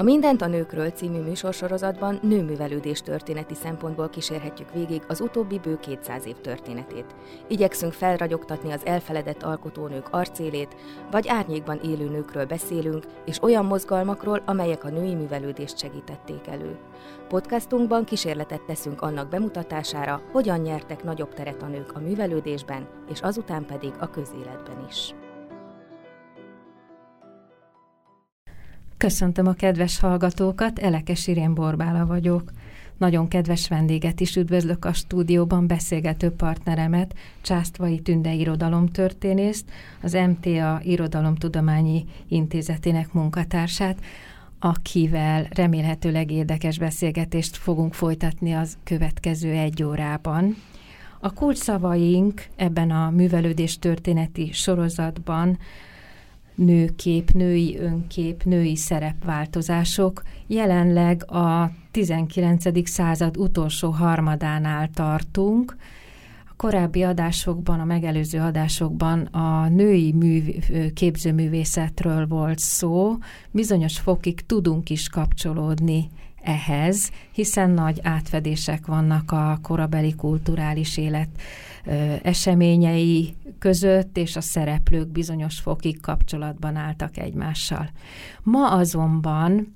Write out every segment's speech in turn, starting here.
A Mindent a nőkről című műsorsorozatban nőművelődés történeti szempontból kísérhetjük végig az utóbbi bő 200 év történetét. Igyekszünk felragyogtatni az elfeledett alkotónők arcélét, vagy árnyékban élő nőkről beszélünk, és olyan mozgalmakról, amelyek a női művelődést segítették elő. Podcastunkban kísérletet teszünk annak bemutatására, hogyan nyertek nagyobb teret a nők a művelődésben, és azután pedig a közéletben is. Köszöntöm a kedves hallgatókat, Elekes Irén Borbála vagyok. Nagyon kedves vendéget is üdvözlök a stúdióban, beszélgető partneremet, Császtvai Tünde irodalomtörténészt, az MTA Irodalomtudományi Intézetének munkatársát, akivel remélhetőleg érdekes beszélgetést fogunk folytatni az következő egy órában. A kulcsszavaink ebben a művelődés történeti sorozatban nőkép, női önkép, női szerepváltozások. Jelenleg a 19. század utolsó harmadánál tartunk. A korábbi adásokban, a megelőző adásokban a női műv, képzőművészetről volt szó. Bizonyos fokig tudunk is kapcsolódni ehhez, hiszen nagy átfedések vannak a korabeli kulturális élet eseményei között, és a szereplők bizonyos fokig kapcsolatban álltak egymással. Ma azonban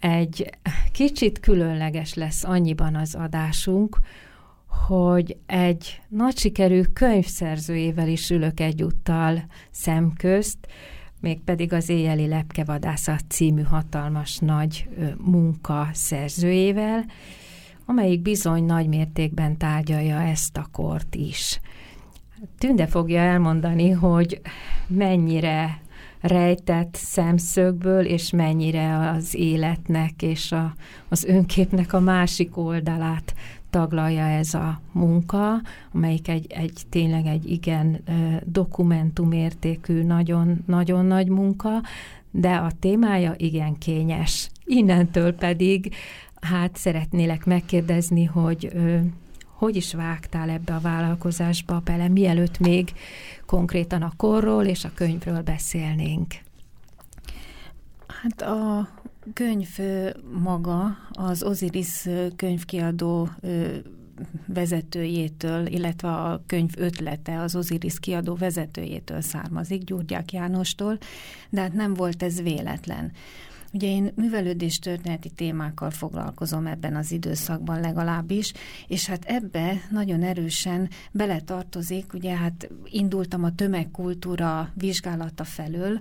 egy kicsit különleges lesz annyiban az adásunk, hogy egy nagy sikerű könyvszerzőjével is ülök egyúttal szemközt, mégpedig az Éjjeli Lepkevadászat című hatalmas nagy munka szerzőjével, amelyik bizony nagy mértékben tárgyalja ezt a kort is. Tünde fogja elmondani, hogy mennyire rejtett szemszögből, és mennyire az életnek és a, az önképnek a másik oldalát taglalja ez a munka, amelyik egy, egy tényleg egy igen dokumentumértékű, nagyon, nagyon nagy munka, de a témája igen kényes. Innentől pedig hát szeretnélek megkérdezni, hogy hogy is vágtál ebbe a vállalkozásba bele, mielőtt még konkrétan a korról és a könyvről beszélnénk? Hát a könyv maga az Osiris könyvkiadó vezetőjétől, illetve a könyv ötlete az Osiris kiadó vezetőjétől származik, Gyurgyák Jánostól, de hát nem volt ez véletlen. Ugye én művelődés történeti témákkal foglalkozom ebben az időszakban legalábbis, és hát ebbe nagyon erősen beletartozik, ugye hát indultam a tömegkultúra vizsgálata felől,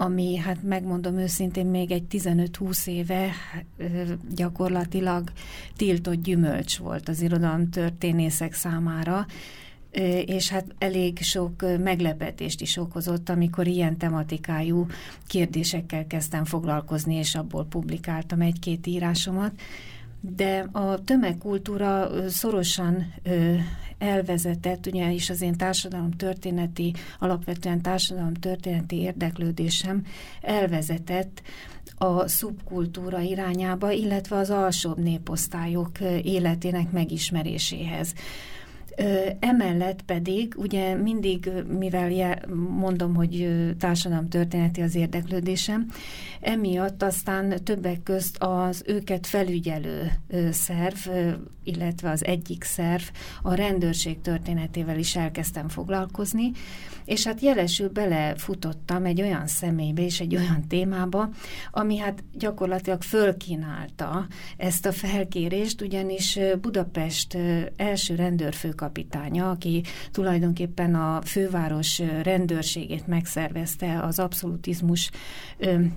ami hát megmondom őszintén még egy 15-20 éve gyakorlatilag tiltott gyümölcs volt az irodalom történészek számára, és hát elég sok meglepetést is okozott, amikor ilyen tematikájú kérdésekkel kezdtem foglalkozni, és abból publikáltam egy-két írásomat. De a tömegkultúra szorosan elvezetett, ugye is az én társadalom történeti, alapvetően társadalom történeti érdeklődésem elvezetett a szubkultúra irányába, illetve az alsóbb néposztályok életének megismeréséhez. Emellett pedig, ugye mindig, mivel mondom, hogy társadalom történeti az érdeklődésem, emiatt aztán többek közt az őket felügyelő szerv, illetve az egyik szerv, a rendőrség történetével is elkezdtem foglalkozni, és hát jelesül belefutottam egy olyan személybe és egy olyan témába, ami hát gyakorlatilag fölkínálta ezt a felkérést, ugyanis Budapest első rendőrfőkapitánya, aki tulajdonképpen a főváros rendőrségét megszervezte az abszolutizmus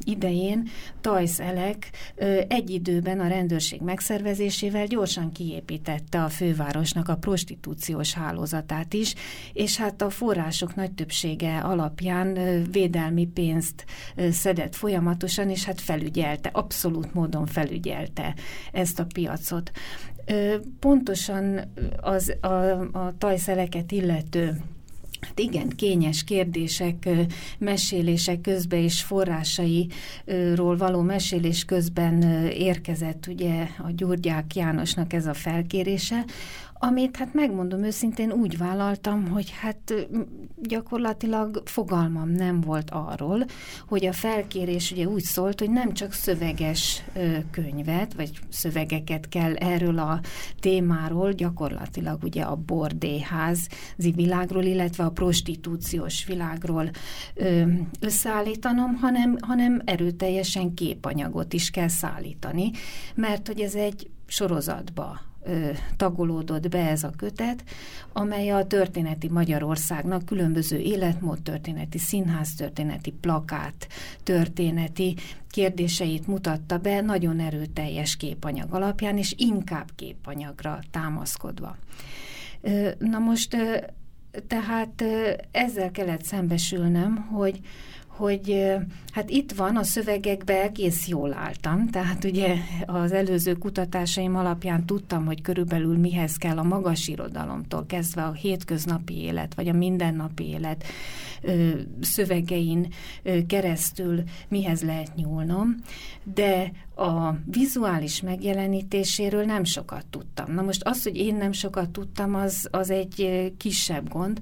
idején, Tajsz Elek egy időben a rendőrség megszervezésével gyorsan kiépítette a fővárosnak a prostitúciós hálózatát is, és hát a források nagy többsége alapján védelmi pénzt szedett folyamatosan, és hát felügyelte, abszolút módon felügyelte ezt a piacot. Pontosan az, a, a tajszeleket illető Hát igen, kényes kérdések, mesélések közben és forrásairól való mesélés közben érkezett ugye a Gyurgyák Jánosnak ez a felkérése, amit hát megmondom őszintén úgy vállaltam, hogy hát gyakorlatilag fogalmam nem volt arról, hogy a felkérés ugye úgy szólt, hogy nem csak szöveges könyvet, vagy szövegeket kell erről a témáról, gyakorlatilag ugye a bordéházi világról, illetve a prostitúciós világról összeállítanom, hanem, hanem erőteljesen képanyagot is kell szállítani, mert hogy ez egy sorozatba tagolódott be ez a kötet, amely a történeti Magyarországnak különböző életmód történeti, színház történeti, plakát történeti kérdéseit mutatta be nagyon erőteljes képanyag alapján, és inkább képanyagra támaszkodva. Na most tehát ezzel kellett szembesülnem, hogy hogy hát itt van, a szövegekbe egész jól álltam, tehát ugye az előző kutatásaim alapján tudtam, hogy körülbelül mihez kell a magas irodalomtól kezdve a hétköznapi élet, vagy a mindennapi élet szövegein keresztül mihez lehet nyúlnom, de a vizuális megjelenítéséről nem sokat tudtam. Na most az, hogy én nem sokat tudtam, az, az egy kisebb gond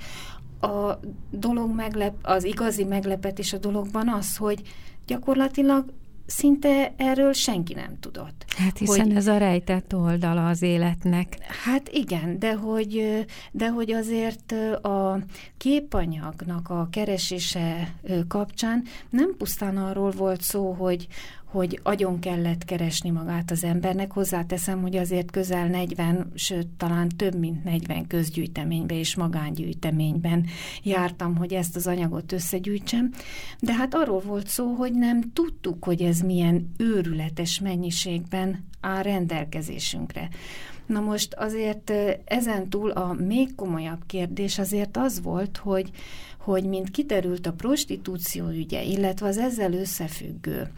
a dolog meglep, az igazi meglepetés a dologban az, hogy gyakorlatilag szinte erről senki nem tudott. Hát hiszen hogy, ez a rejtett oldala az életnek. Hát igen, de hogy, de hogy azért a képanyagnak a keresése kapcsán nem pusztán arról volt szó, hogy, hogy agyon kellett keresni magát az embernek. Hozzáteszem, hogy azért közel 40, sőt talán több mint 40 közgyűjteményben és magángyűjteményben jártam, hogy ezt az anyagot összegyűjtsem, de hát arról volt szó, hogy nem tudtuk, hogy ez milyen őrületes mennyiségben áll rendelkezésünkre. Na most azért ezen túl a még komolyabb kérdés azért az volt, hogy, hogy mint kiderült a prostitúció ügye, illetve az ezzel összefüggő,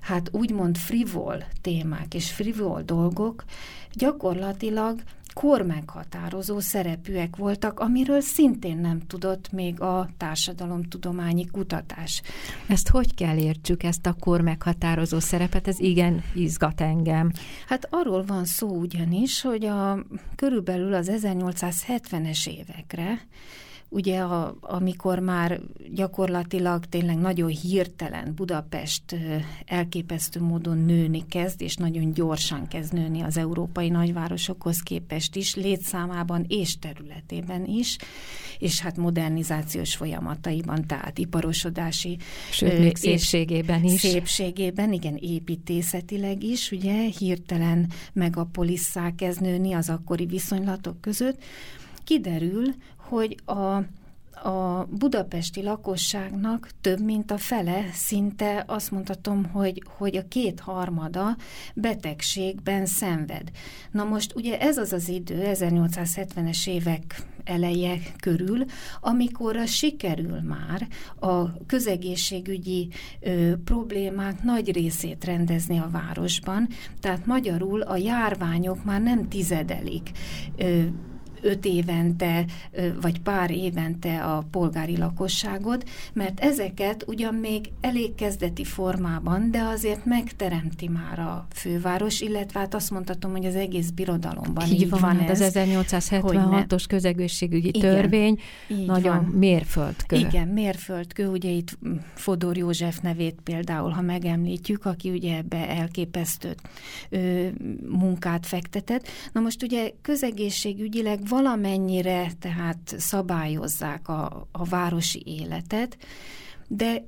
hát úgymond frivol témák és frivol dolgok gyakorlatilag kormeghatározó szerepűek voltak, amiről szintén nem tudott még a társadalomtudományi kutatás. Ezt hogy kell értsük, ezt a kormeghatározó szerepet? Ez igen izgat engem. Hát arról van szó ugyanis, hogy a, körülbelül az 1870-es évekre ugye a, amikor már gyakorlatilag tényleg nagyon hirtelen Budapest elképesztő módon nőni kezd, és nagyon gyorsan kezd nőni az európai nagyvárosokhoz képest is, létszámában és területében is, és hát modernizációs folyamataiban, tehát iparosodási Sőt, még szépségében is. Szépségében, igen, építészetileg is, ugye hirtelen megapolisszá kezd nőni az akkori viszonylatok között, kiderül, hogy a a budapesti lakosságnak több mint a fele, szinte azt mondhatom, hogy, hogy a kétharmada betegségben szenved. Na most ugye ez az az idő, 1870-es évek eleje körül, amikor sikerül már a közegészségügyi ö, problémák nagy részét rendezni a városban, tehát magyarul a járványok már nem tizedelik ö, öt évente, vagy pár évente a polgári lakosságot, mert ezeket ugyan még elég kezdeti formában, de azért megteremti már a főváros, illetve hát azt mondhatom, hogy az egész birodalomban így, így van, van hát ez. az 1876-os közegészségügyi Igen, törvény nagyon van. mérföldkő. Igen, mérföldkő, ugye itt Fodor József nevét például, ha megemlítjük, aki ugye ebbe elképesztő ö, munkát fektetett. Na most ugye közegészségügyileg valamennyire tehát szabályozzák a, a városi életet, de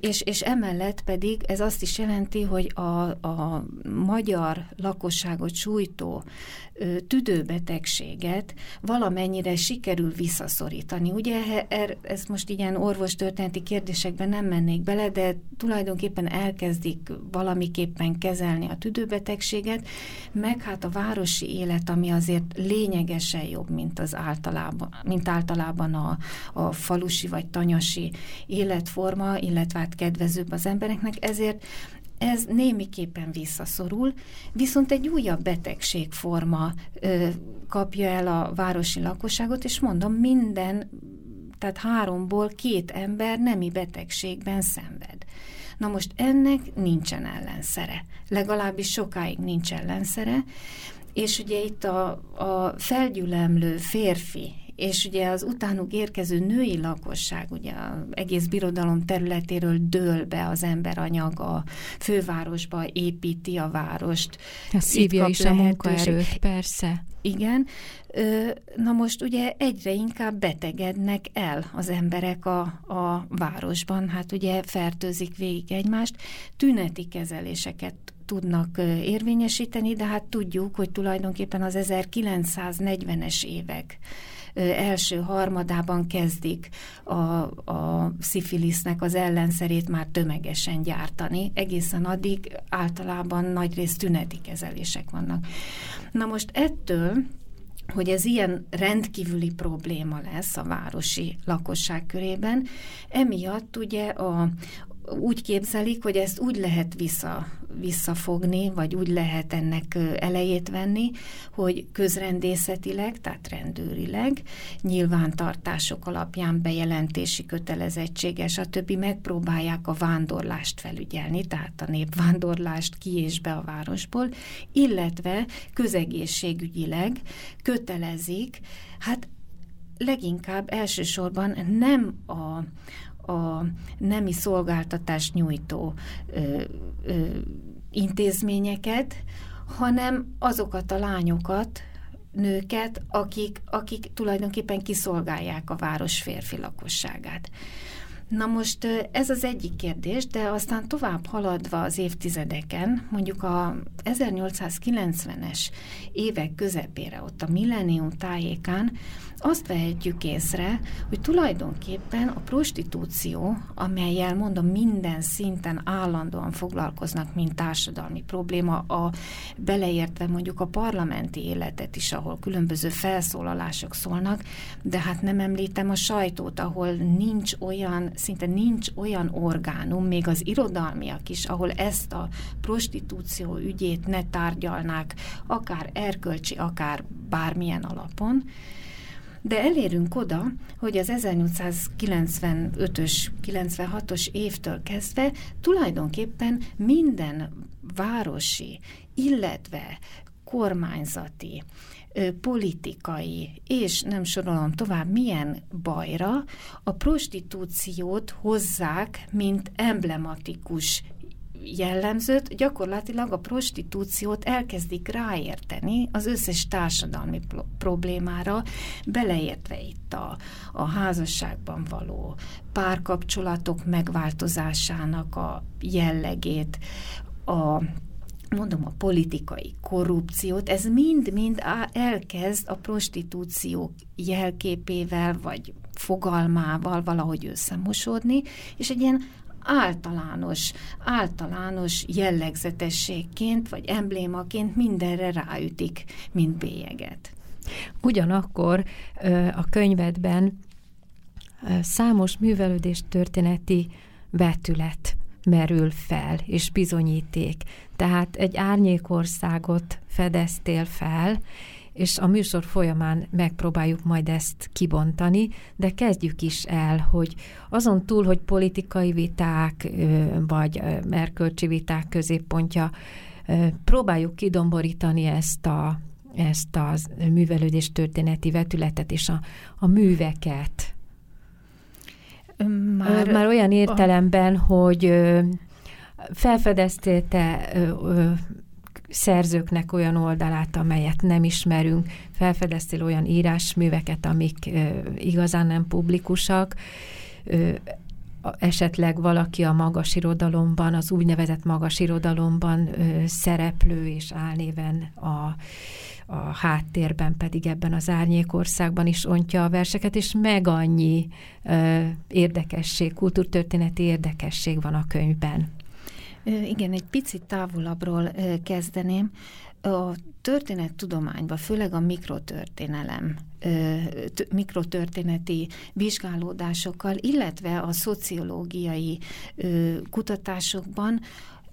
és, és emellett pedig ez azt is jelenti, hogy a, a magyar lakosságot sújtó tüdőbetegséget valamennyire sikerül visszaszorítani. Ugye er, ez most ilyen orvostörténeti kérdésekben nem mennék bele, de tulajdonképpen elkezdik valamiképpen kezelni a tüdőbetegséget, meg hát a városi élet, ami azért lényegesen jobb, mint az általában, mint általában a, a falusi vagy tanyasi életforma, illetve hát kedvezőbb az embereknek, ezért ez némiképpen visszaszorul, viszont egy újabb betegségforma ö, kapja el a városi lakosságot, és mondom, minden, tehát háromból két ember nemi betegségben szenved. Na most ennek nincsen ellenszere, legalábbis sokáig nincs ellenszere, és ugye itt a, a felgyülemlő férfi és ugye az utánuk érkező női lakosság, ugye az egész birodalom területéről dől be az emberanyag a fővárosba, építi a várost. A szívja is a munkaerőt, persze. Igen. Na most ugye egyre inkább betegednek el az emberek a, a városban, hát ugye fertőzik végig egymást, tüneti kezeléseket tudnak érvényesíteni, de hát tudjuk, hogy tulajdonképpen az 1940-es évek első harmadában kezdik a, a szifilisznek az ellenszerét már tömegesen gyártani. Egészen addig általában nagyrészt tüneti kezelések vannak. Na most ettől hogy ez ilyen rendkívüli probléma lesz a városi lakosság körében. Emiatt ugye a, úgy képzelik, hogy ezt úgy lehet vissza, visszafogni, vagy úgy lehet ennek elejét venni, hogy közrendészetileg, tehát rendőrileg, nyilvántartások alapján bejelentési kötelezettsége, stb. megpróbálják a vándorlást felügyelni, tehát a népvándorlást ki és be a városból, illetve közegészségügyileg kötelezik, hát leginkább elsősorban nem a, a nemi szolgáltatás nyújtó ö, ö, intézményeket, hanem azokat a lányokat, nőket, akik, akik tulajdonképpen kiszolgálják a város férfi lakosságát. Na most ez az egyik kérdés, de aztán tovább haladva az évtizedeken, mondjuk a 1890-es évek közepére, ott a millennium tájékán azt vehetjük észre, hogy tulajdonképpen a prostitúció, amelyel mondom minden szinten állandóan foglalkoznak, mint társadalmi probléma, a beleértve mondjuk a parlamenti életet is, ahol különböző felszólalások szólnak, de hát nem említem a sajtót, ahol nincs olyan, szinte nincs olyan orgánum, még az irodalmiak is, ahol ezt a prostitúció ügyét ne tárgyalnák, akár erkölcsi, akár bármilyen alapon, de elérünk oda, hogy az 1895-ös, 96-os évtől kezdve tulajdonképpen minden városi, illetve kormányzati, politikai, és nem sorolom tovább, milyen bajra a prostitúciót hozzák, mint emblematikus jellemzőt, gyakorlatilag a prostitúciót elkezdik ráérteni az összes társadalmi problémára, beleértve itt a, a házasságban való párkapcsolatok megváltozásának a jellegét, a mondom, a politikai korrupciót, ez mind-mind elkezd a prostitúció jelképével, vagy fogalmával valahogy összemosódni, és egy ilyen általános, általános jellegzetességként vagy emblémaként mindenre ráütik, mint bélyeget. Ugyanakkor a könyvedben számos művelődés történeti vetület merül fel, és bizonyíték. Tehát egy árnyékországot fedeztél fel, és a műsor folyamán megpróbáljuk majd ezt kibontani, de kezdjük is el, hogy azon túl, hogy politikai viták vagy erkölcsi viták középpontja, próbáljuk kidomborítani ezt a ezt a művelődés történeti vetületet és a, a műveket. Már, Már olyan értelemben, a... hogy felfedeztél te szerzőknek olyan oldalát, amelyet nem ismerünk, felfedeztél olyan írásműveket, amik igazán nem publikusak, esetleg valaki a magas irodalomban, az úgynevezett magas irodalomban szereplő és álnéven a, a háttérben pedig ebben az árnyékországban is ontja a verseket, és meg annyi ö, érdekesség, kultúrtörténeti érdekesség van a könyvben. Igen, egy picit távolabbról kezdeném. A történettudományban, főleg a mikrotörténelem, mikrotörténeti vizsgálódásokkal, illetve a szociológiai kutatásokban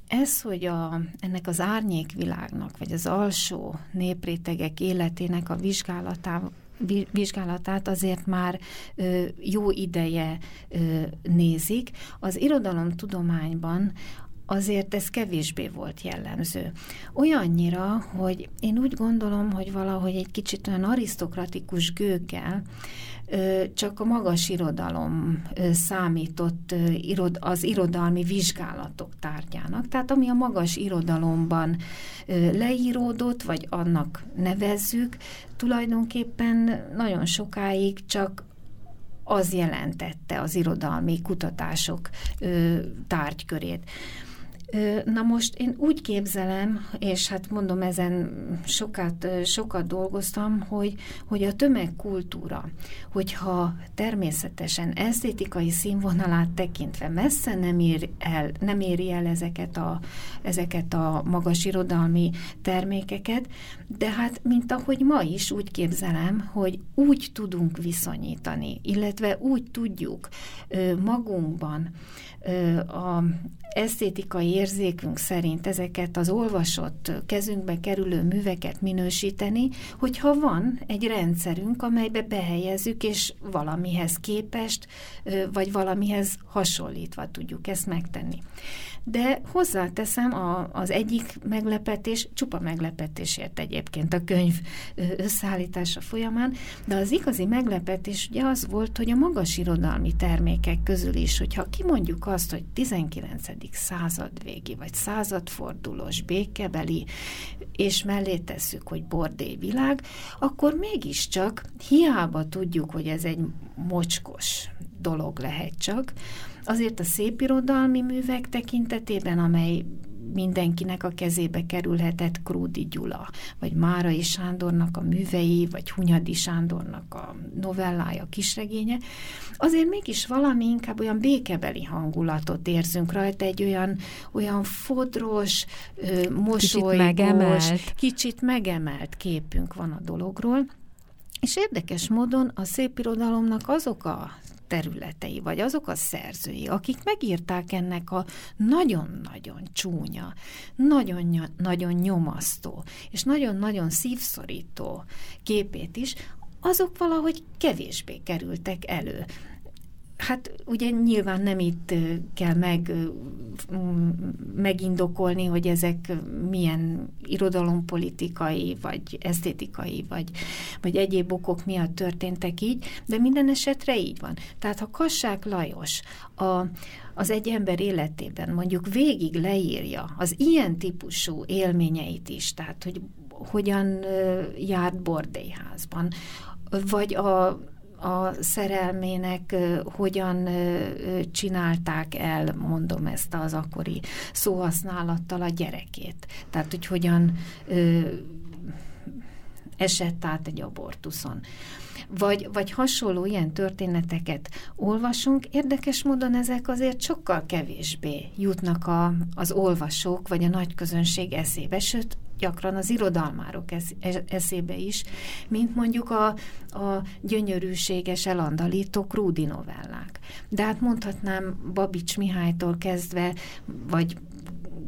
ez, hogy a, ennek az árnyékvilágnak, vagy az alsó néprétegek életének a vizsgálatával vizsgálatát azért már jó ideje nézik. Az irodalomtudományban azért ez kevésbé volt jellemző. Olyannyira, hogy én úgy gondolom, hogy valahogy egy kicsit olyan arisztokratikus gőggel csak a magas irodalom számított az irodalmi vizsgálatok tárgyának. Tehát ami a magas irodalomban leíródott, vagy annak nevezzük, tulajdonképpen nagyon sokáig csak az jelentette az irodalmi kutatások tárgykörét. Na most én úgy képzelem, és hát mondom, ezen sokat, sokat dolgoztam, hogy, hogy a tömegkultúra, hogyha természetesen esztétikai színvonalát tekintve messze nem, ér el, nem éri el ezeket a, ezeket a magas irodalmi termékeket, de hát mint ahogy ma is úgy képzelem, hogy úgy tudunk viszonyítani, illetve úgy tudjuk magunkban a esztétikai érzékünk szerint ezeket az olvasott, kezünkbe kerülő műveket minősíteni, hogyha van egy rendszerünk, amelybe behelyezzük, és valamihez képest, vagy valamihez hasonlítva tudjuk ezt megtenni. De hozzáteszem, a, az egyik meglepetés, csupa meglepetésért egyébként a könyv összeállítása folyamán, de az igazi meglepetés ugye az volt, hogy a magas irodalmi termékek közül is, hogyha kimondjuk azt, hogy 19. század végi, vagy századfordulós békebeli, és mellé tesszük, hogy bordély világ, akkor mégiscsak hiába tudjuk, hogy ez egy mocskos dolog lehet csak, azért a szépirodalmi művek tekintetében, amely mindenkinek a kezébe kerülhetett Krúdi Gyula, vagy Márai Sándornak a művei, vagy Hunyadi Sándornak a novellája, kisregénye, azért mégis valami inkább olyan békebeli hangulatot érzünk rajta, egy olyan, olyan fodros, mosolygós, kicsit megemelt. kicsit megemelt képünk van a dologról, és érdekes módon a szépirodalomnak azok a területei, vagy azok a szerzői, akik megírták ennek a nagyon-nagyon csúnya, nagyon-nagyon nyomasztó, és nagyon-nagyon szívszorító képét is, azok valahogy kevésbé kerültek elő. Hát ugye nyilván nem itt kell meg, megindokolni, hogy ezek milyen irodalompolitikai, vagy esztétikai, vagy, vagy egyéb okok miatt történtek így, de minden esetre így van. Tehát ha Kassák Lajos a, az egy ember életében mondjuk végig leírja az ilyen típusú élményeit is, tehát hogy hogyan járt bordélyházban, vagy a a szerelmének hogyan csinálták el, mondom ezt az akkori szóhasználattal a gyerekét. Tehát, hogy hogyan esett át egy abortuszon. Vagy, vagy hasonló ilyen történeteket olvasunk, érdekes módon ezek azért sokkal kevésbé jutnak a, az olvasók vagy a nagy közönség eszébe, sőt, gyakran az irodalmárok eszébe is, mint mondjuk a, a gyönyörűséges, elandalító Krúdi novellák. De hát mondhatnám Babics Mihálytól kezdve, vagy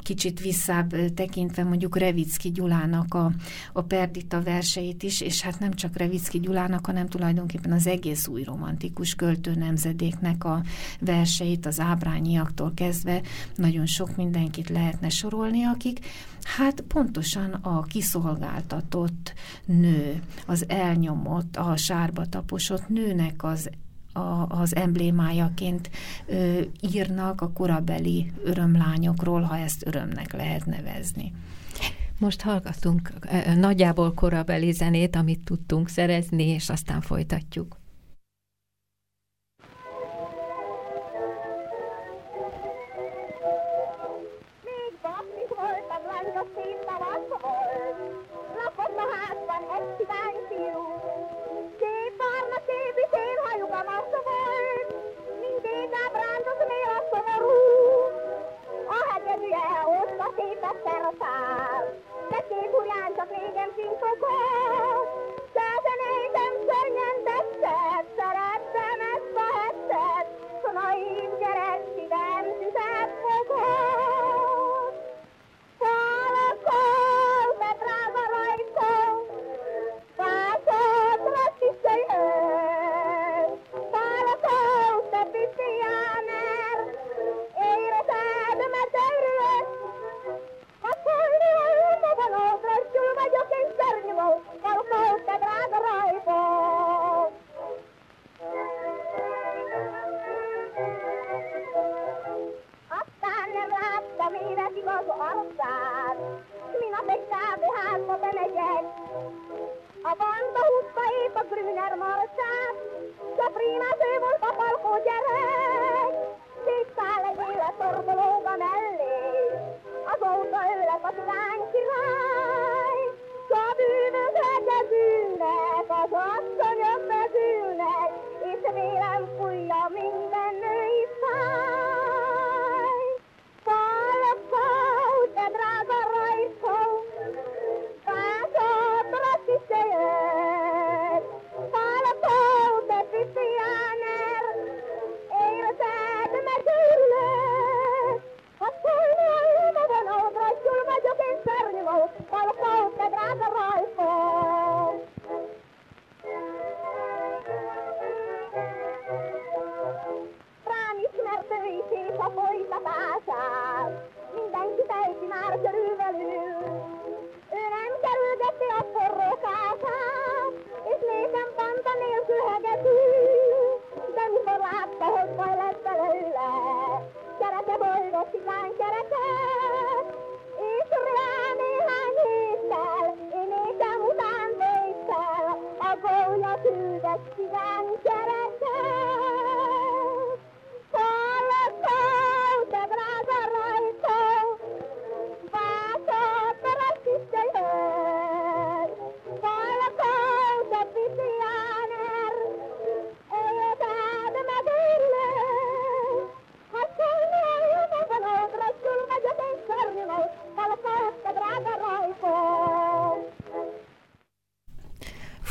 kicsit visszább tekintve mondjuk Revicki Gyulának a, a Perdita verseit is, és hát nem csak Revicki Gyulának, hanem tulajdonképpen az egész új romantikus költő nemzedéknek a verseit, az ábrányiaktól kezdve nagyon sok mindenkit lehetne sorolni, akik hát pontosan a kiszolgáltatott nő, az elnyomott, a sárba taposott nőnek az a, az emblémájaként ö, írnak a korabeli örömlányokról, ha ezt örömnek lehet nevezni. Most hallgatunk nagyjából korabeli zenét, amit tudtunk szerezni, és aztán folytatjuk. Szerszál. Tették urán csak régen finkokot,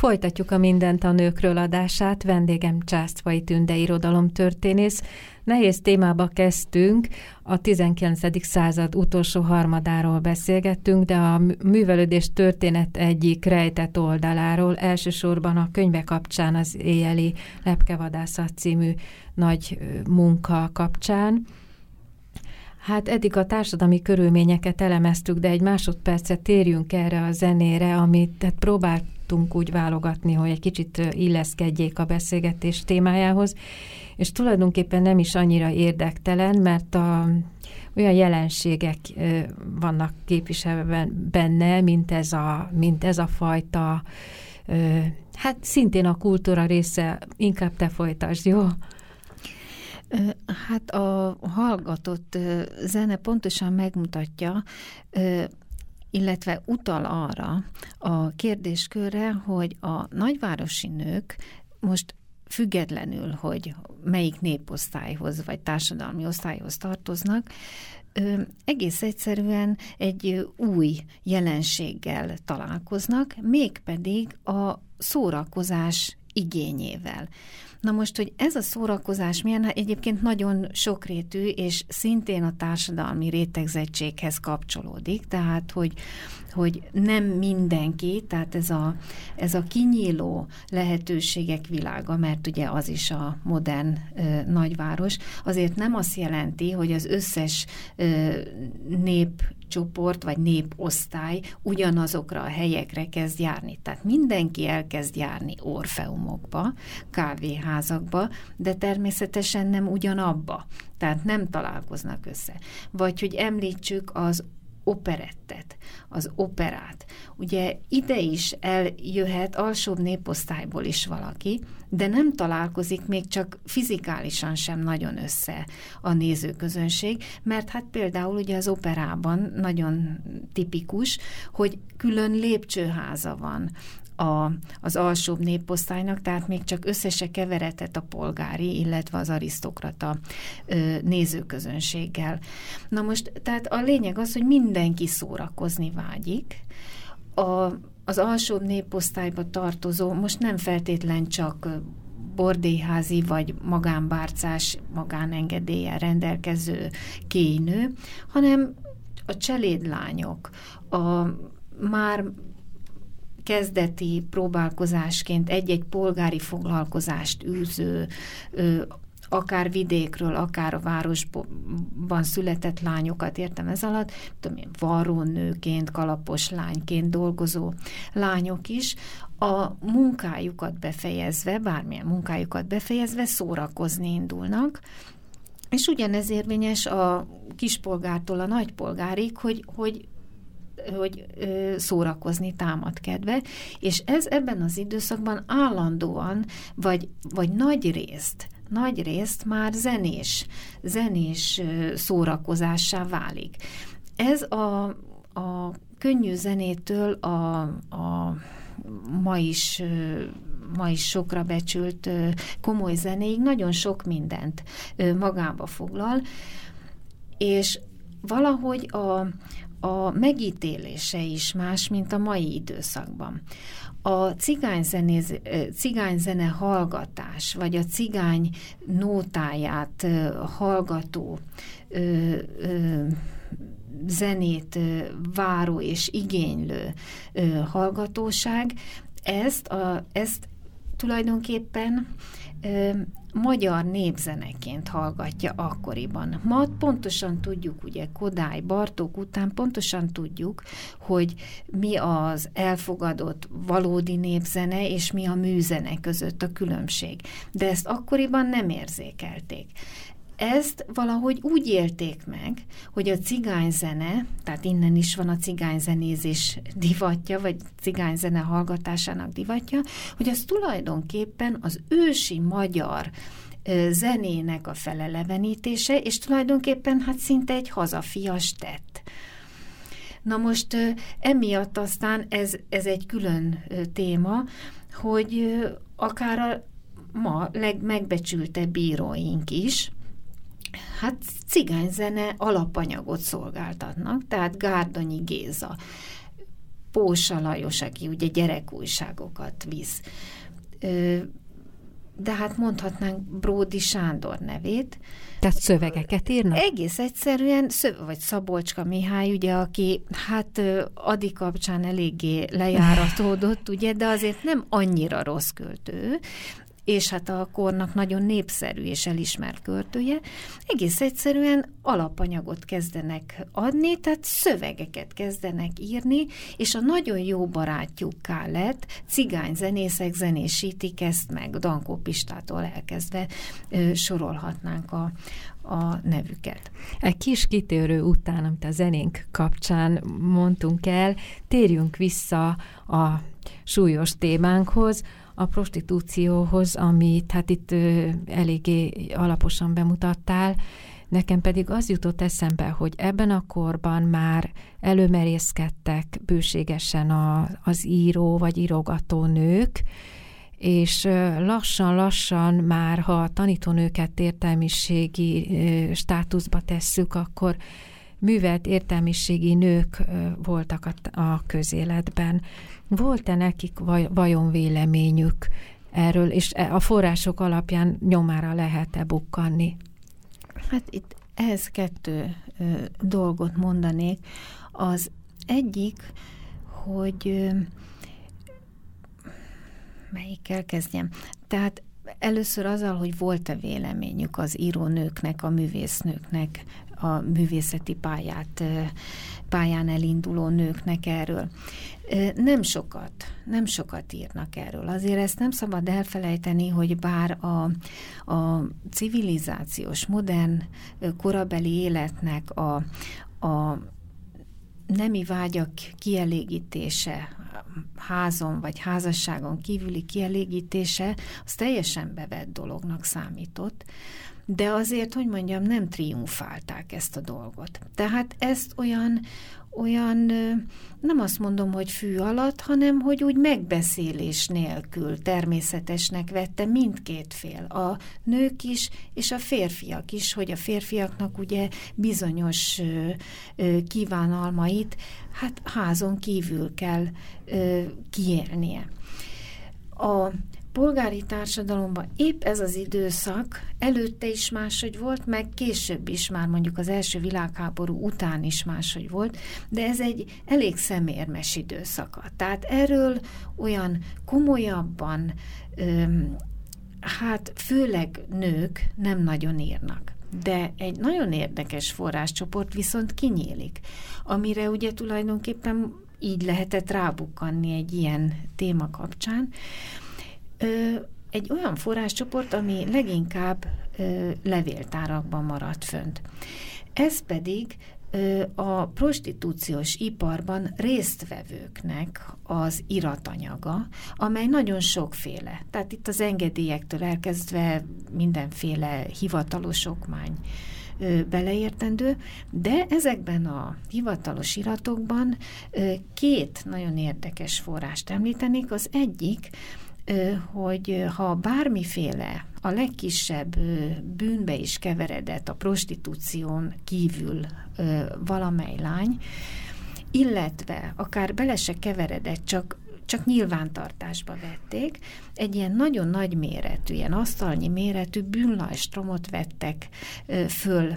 Folytatjuk a Mindent a nőkről adását. Vendégem Császtvai Tünde irodalomtörténész. Nehéz témába kezdtünk, a 19. század utolsó harmadáról beszélgettünk, de a művelődés történet egyik rejtett oldaláról, elsősorban a könyve kapcsán az éjjeli lepkevadászat című nagy munka kapcsán. Hát eddig a társadalmi körülményeket elemeztük, de egy másodpercet térjünk erre a zenére, amit tehát próbáltunk úgy válogatni, hogy egy kicsit illeszkedjék a beszélgetés témájához, és tulajdonképpen nem is annyira érdektelen, mert a, olyan jelenségek vannak képviselve benne, mint ez a, mint ez a fajta, hát szintén a kultúra része, inkább te folytasd, jó? Hát a hallgatott zene pontosan megmutatja, illetve utal arra a kérdéskörre, hogy a nagyvárosi nők most függetlenül, hogy melyik néposztályhoz vagy társadalmi osztályhoz tartoznak, egész egyszerűen egy új jelenséggel találkoznak, mégpedig a szórakozás igényével. Na most, hogy ez a szórakozás milyen, hát egyébként nagyon sokrétű, és szintén a társadalmi rétegzettséghez kapcsolódik, tehát, hogy, hogy nem mindenki, tehát ez a, ez a kinyíló lehetőségek világa, mert ugye az is a modern ö, nagyváros, azért nem azt jelenti, hogy az összes ö, nép csoport vagy néposztály ugyanazokra a helyekre kezd járni. Tehát mindenki elkezd járni orfeumokba, kávéházakba, de természetesen nem ugyanabba. Tehát nem találkoznak össze. Vagy hogy említsük az operettet, az operát. Ugye ide is eljöhet alsóbb néposztályból is valaki, de nem találkozik még csak fizikálisan sem nagyon össze a nézőközönség, mert hát például ugye az operában nagyon tipikus, hogy külön lépcsőháza van a, az alsóbb néposztálynak, tehát még csak összese keveretett a polgári, illetve az arisztokrata ö, nézőközönséggel. Na most, tehát a lényeg az, hogy mindenki szórakozni vágyik, a, az alsóbb néposztályba tartozó, most nem feltétlen csak bordéházi vagy magánbárcás, magánengedéllyel rendelkező kénynő, hanem a cselédlányok, a már kezdeti próbálkozásként egy-egy polgári foglalkozást űző, akár vidékről, akár a városban született lányokat értem ez alatt, tudom én, varrónőként, kalapos lányként dolgozó lányok is, a munkájukat befejezve, bármilyen munkájukat befejezve szórakozni indulnak, és ugyanez érvényes a kispolgártól a nagypolgárig, hogy, hogy hogy szórakozni támad kedve, és ez ebben az időszakban állandóan, vagy, vagy nagy részt, nagy részt már zenés, zenés szórakozássá válik. Ez a, a könnyű zenétől a, a ma is ma is sokra becsült komoly zenéig nagyon sok mindent magába foglal, és valahogy a, a megítélése is más, mint a mai időszakban. A cigányzenéz, cigányzene hallgatás, vagy a cigány nótáját hallgató ö, ö, zenét váró és igénylő hallgatóság, ezt, a, ezt tulajdonképpen magyar népzeneként hallgatja akkoriban. Ma pontosan tudjuk, ugye Kodály, Bartók után pontosan tudjuk, hogy mi az elfogadott valódi népzene, és mi a műzene között a különbség. De ezt akkoriban nem érzékelték ezt valahogy úgy élték meg, hogy a cigányzene, tehát innen is van a cigányzenézés divatja, vagy cigányzene hallgatásának divatja, hogy az tulajdonképpen az ősi magyar zenének a felelevenítése, és tulajdonképpen hát szinte egy hazafias tett. Na most emiatt aztán ez, ez egy külön téma, hogy akár a ma legmegbecsültebb bíróink is, hát cigányzene alapanyagot szolgáltatnak, tehát Gárdonyi Géza, Pósa Lajos, aki ugye gyerekújságokat visz, de hát mondhatnánk Bródi Sándor nevét. Tehát szövegeket írnak? Egész egyszerűen, vagy Szabolcska Mihály, ugye, aki hát Adi kapcsán eléggé lejáratódott, ugye, de azért nem annyira rossz költő, és hát a kornak nagyon népszerű és elismert költője, egész egyszerűen alapanyagot kezdenek adni, tehát szövegeket kezdenek írni, és a nagyon jó barátjukká lett, cigány zenészek zenésítik ezt meg, Dankó Pistától elkezdve ö, sorolhatnánk a, a nevüket. Egy kis kitérő után, amit a zenénk kapcsán mondtunk el, térjünk vissza a súlyos témánkhoz, a prostitúcióhoz, amit hát itt eléggé alaposan bemutattál, Nekem pedig az jutott eszembe, hogy ebben a korban már előmerészkedtek bőségesen a, az író vagy írogató nők, és lassan-lassan már, ha a tanítónőket értelmiségi státuszba tesszük, akkor művelt értelmiségi nők voltak a, a közéletben. Volt-e nekik vaj, vajon véleményük erről, és e, a források alapján nyomára lehet-e bukkanni? Hát itt ehhez kettő ö, dolgot mondanék. Az egyik, hogy ö, melyikkel kezdjem? Tehát először azzal, hogy volt-e véleményük az írónőknek, a művésznőknek, a művészeti pályát, pályán elinduló nőknek erről. Nem sokat, nem sokat írnak erről. Azért ezt nem szabad elfelejteni, hogy bár a, a civilizációs, modern, korabeli életnek a, a nemi vágyak kielégítése, házon vagy házasságon kívüli kielégítése, az teljesen bevett dolognak számított de azért, hogy mondjam, nem triumfálták ezt a dolgot. Tehát ezt olyan, olyan, nem azt mondom, hogy fű alatt, hanem hogy úgy megbeszélés nélkül természetesnek vette mindkét fél, a nők is, és a férfiak is, hogy a férfiaknak ugye bizonyos kívánalmait hát házon kívül kell kiélnie. A polgári társadalomban épp ez az időszak előtte is máshogy volt, meg később is már mondjuk az első világháború után is máshogy volt, de ez egy elég szemérmes időszaka. Tehát erről olyan komolyabban, öm, hát főleg nők nem nagyon írnak. De egy nagyon érdekes forráscsoport viszont kinyílik, amire ugye tulajdonképpen így lehetett rábukkanni egy ilyen téma kapcsán, egy olyan forráscsoport, ami leginkább ö, levéltárakban maradt fönt. ez pedig a prostitúciós iparban résztvevőknek az iratanyaga, amely nagyon sokféle. Tehát itt az engedélyektől elkezdve mindenféle hivatalos okmány beleértendő, de ezekben a hivatalos iratokban két nagyon érdekes forrást említenék. Az egyik, hogy ha bármiféle a legkisebb bűnbe is keveredett a prostitúción kívül valamely lány, illetve akár bele se keveredett, csak csak nyilvántartásba vették. Egy ilyen nagyon nagy méretű, ilyen asztalnyi méretű bűnlajstromot vettek föl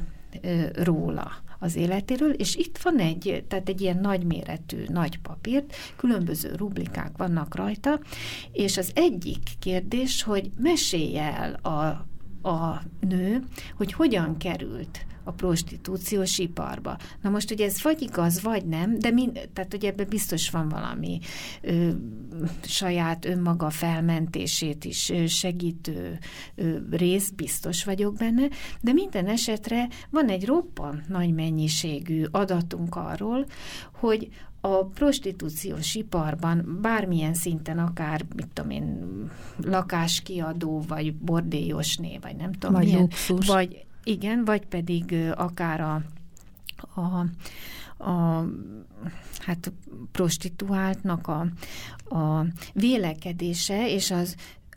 róla az életéről, és itt van egy, tehát egy ilyen nagyméretű nagy papírt, különböző rublikák vannak rajta, és az egyik kérdés, hogy mesélj el a, a nő, hogy hogyan került a prostitúciós iparba. Na most ugye ez vagy igaz, vagy nem, de mind, tehát ugye ebben biztos van valami ö, saját önmaga felmentését is ö, segítő ö, rész, biztos vagyok benne, de minden esetre van egy roppant nagy mennyiségű adatunk arról, hogy a prostitúciós iparban bármilyen szinten, akár, mit tudom én, lakáskiadó, vagy bordélyosné, vagy nem tudom vagy milyen, luxus. vagy igen, vagy pedig akár a, a, a hát prostituáltnak a, a vélekedése és az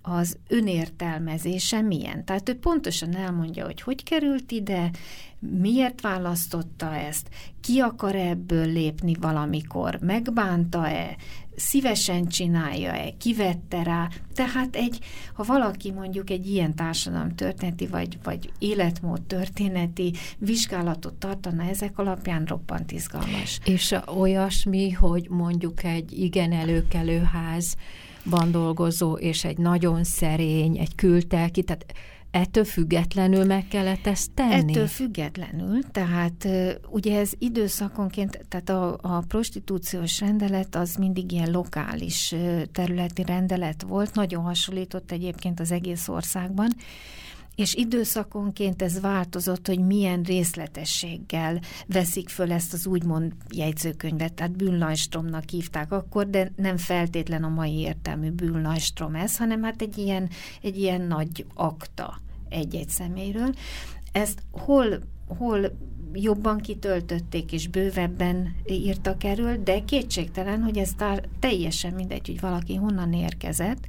az önértelmezése milyen. Tehát ő pontosan elmondja, hogy hogy került ide, miért választotta ezt, ki akar ebből lépni valamikor, megbánta-e, szívesen csinálja-e, kivette rá. Tehát egy, ha valaki mondjuk egy ilyen társadalom történeti vagy, vagy életmód történeti vizsgálatot tartana ezek alapján roppant izgalmas. És olyasmi, hogy mondjuk egy igen előkelő házban dolgozó, és egy nagyon szerény, egy kültelki, tehát ettől függetlenül meg kellett ezt tenni? Ettől függetlenül, tehát ugye ez időszakonként, tehát a, a prostitúciós rendelet az mindig ilyen lokális területi rendelet volt, nagyon hasonlított egyébként az egész országban, és időszakonként ez változott, hogy milyen részletességgel veszik föl ezt az úgymond jegyzőkönyvet, tehát bűnlajstromnak hívták akkor, de nem feltétlen a mai értelmű bűnlajstrom ez, hanem hát egy ilyen, egy ilyen nagy akta egy-egy személyről. Ezt hol, hol jobban kitöltötték és bővebben írtak erről, de kétségtelen, hogy ez teljesen mindegy, hogy valaki honnan érkezett,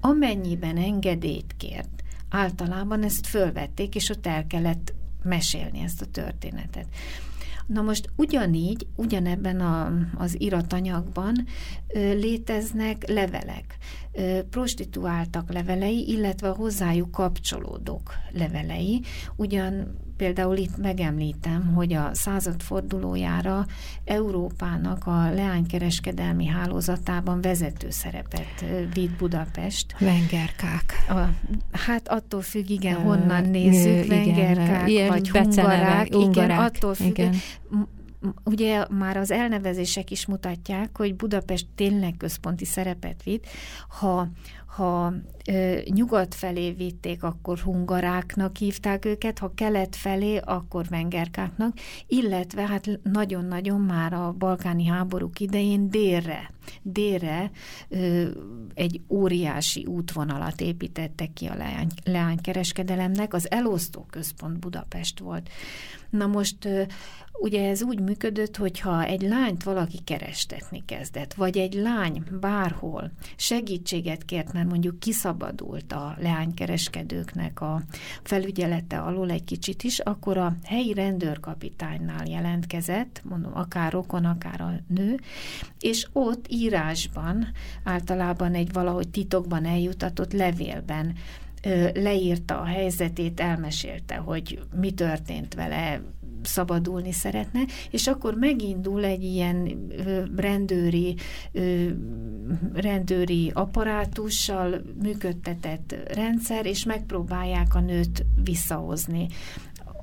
amennyiben engedélyt kért, általában ezt fölvették, és ott el kellett mesélni ezt a történetet. Na most ugyanígy, ugyanebben a, az iratanyagban ö, léteznek levelek, ö, prostituáltak levelei, illetve hozzájuk kapcsolódók levelei. Ugyan Például itt megemlítem, hogy a századfordulójára Európának a leánykereskedelmi hálózatában vezető szerepet vitt Budapest. Vengerkák. A, hát attól függ, igen, honnan nézzük, vengerkák, igen, vagy hungarák, igen, attól függ. Igen ugye már az elnevezések is mutatják, hogy Budapest tényleg központi szerepet vitt. Ha, ha ö, nyugat felé vitték, akkor hungaráknak hívták őket, ha kelet felé, akkor vengerkáknak, illetve hát nagyon-nagyon már a balkáni háborúk idején délre, délre ö, egy óriási útvonalat építettek ki a leány, leánykereskedelemnek, az elosztó központ Budapest volt. Na most ugye ez úgy működött, hogyha egy lányt valaki kerestetni kezdett, vagy egy lány bárhol segítséget kért, mert mondjuk kiszabadult a leánykereskedőknek a felügyelete alól egy kicsit is, akkor a helyi rendőrkapitánynál jelentkezett, mondom, akár rokon, akár a nő, és ott írásban, általában egy valahogy titokban eljutatott levélben leírta a helyzetét, elmesélte, hogy mi történt vele, szabadulni szeretne, és akkor megindul egy ilyen rendőri, rendőri apparátussal működtetett rendszer, és megpróbálják a nőt visszahozni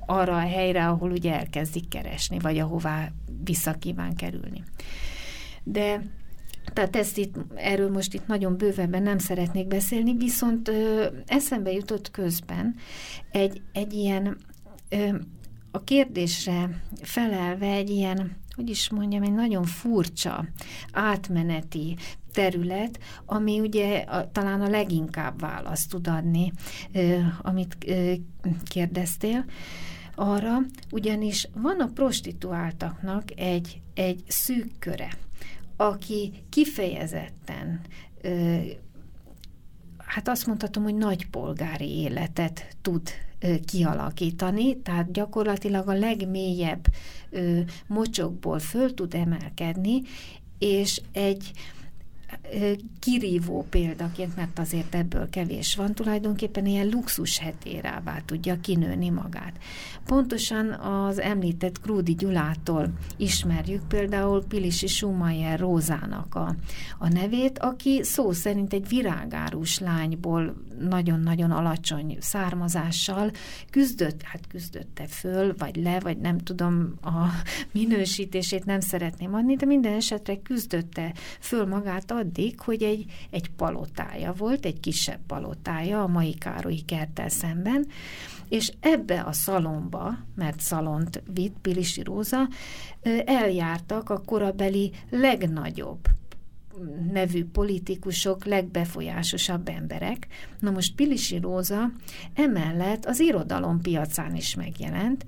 arra a helyre, ahol ugye elkezdik keresni, vagy ahová vissza kíván kerülni. De tehát ezt itt, erről most itt nagyon bővebben nem szeretnék beszélni, viszont ö, eszembe jutott közben egy, egy ilyen ö, a kérdésre felelve egy ilyen, hogy is mondjam, egy nagyon furcsa, átmeneti terület, ami ugye a, talán a leginkább választ tud adni, amit kérdeztél arra, ugyanis van a prostituáltaknak egy, egy szűk köre, aki kifejezetten hát azt mondhatom, hogy nagy polgári életet tud kialakítani, tehát gyakorlatilag a legmélyebb ö, mocsokból föl tud emelkedni, és egy kirívó példaként, mert azért ebből kevés van, tulajdonképpen ilyen luxus hetérává tudja kinőni magát. Pontosan az említett Krúdi Gyulától ismerjük például Pilisi Schumacher Rózának a, a nevét, aki szó szerint egy virágárus lányból nagyon-nagyon alacsony származással küzdött, hát küzdötte föl, vagy le, vagy nem tudom a minősítését nem szeretném adni, de minden esetre küzdötte föl magát addig, hogy egy, egy palotája volt, egy kisebb palotája a mai Károlyi kerttel szemben, és ebbe a szalomba, mert szalont vitt Pilisi Róza, eljártak a korabeli legnagyobb nevű politikusok, legbefolyásosabb emberek. Na most Pilisi Róza emellett az irodalom piacán is megjelent,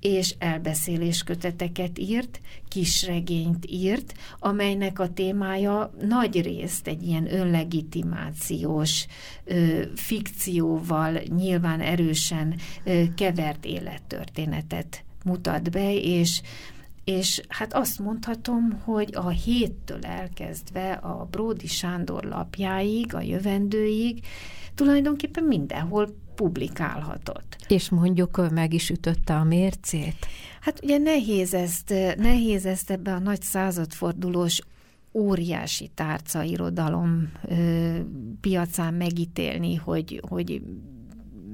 és elbeszélésköteteket írt, kisregényt írt, amelynek a témája nagy részt egy ilyen önlegitimációs, fikcióval nyilván erősen kevert élettörténetet mutat be, és és hát azt mondhatom, hogy a héttől elkezdve a Bródi Sándor lapjáig, a jövendőig tulajdonképpen mindenhol publikálhatott. És mondjuk meg is ütötte a mércét? Hát ugye nehéz ezt, nehéz ezt ebbe a nagy századfordulós óriási tárca irodalom ö, piacán megítélni, hogy, hogy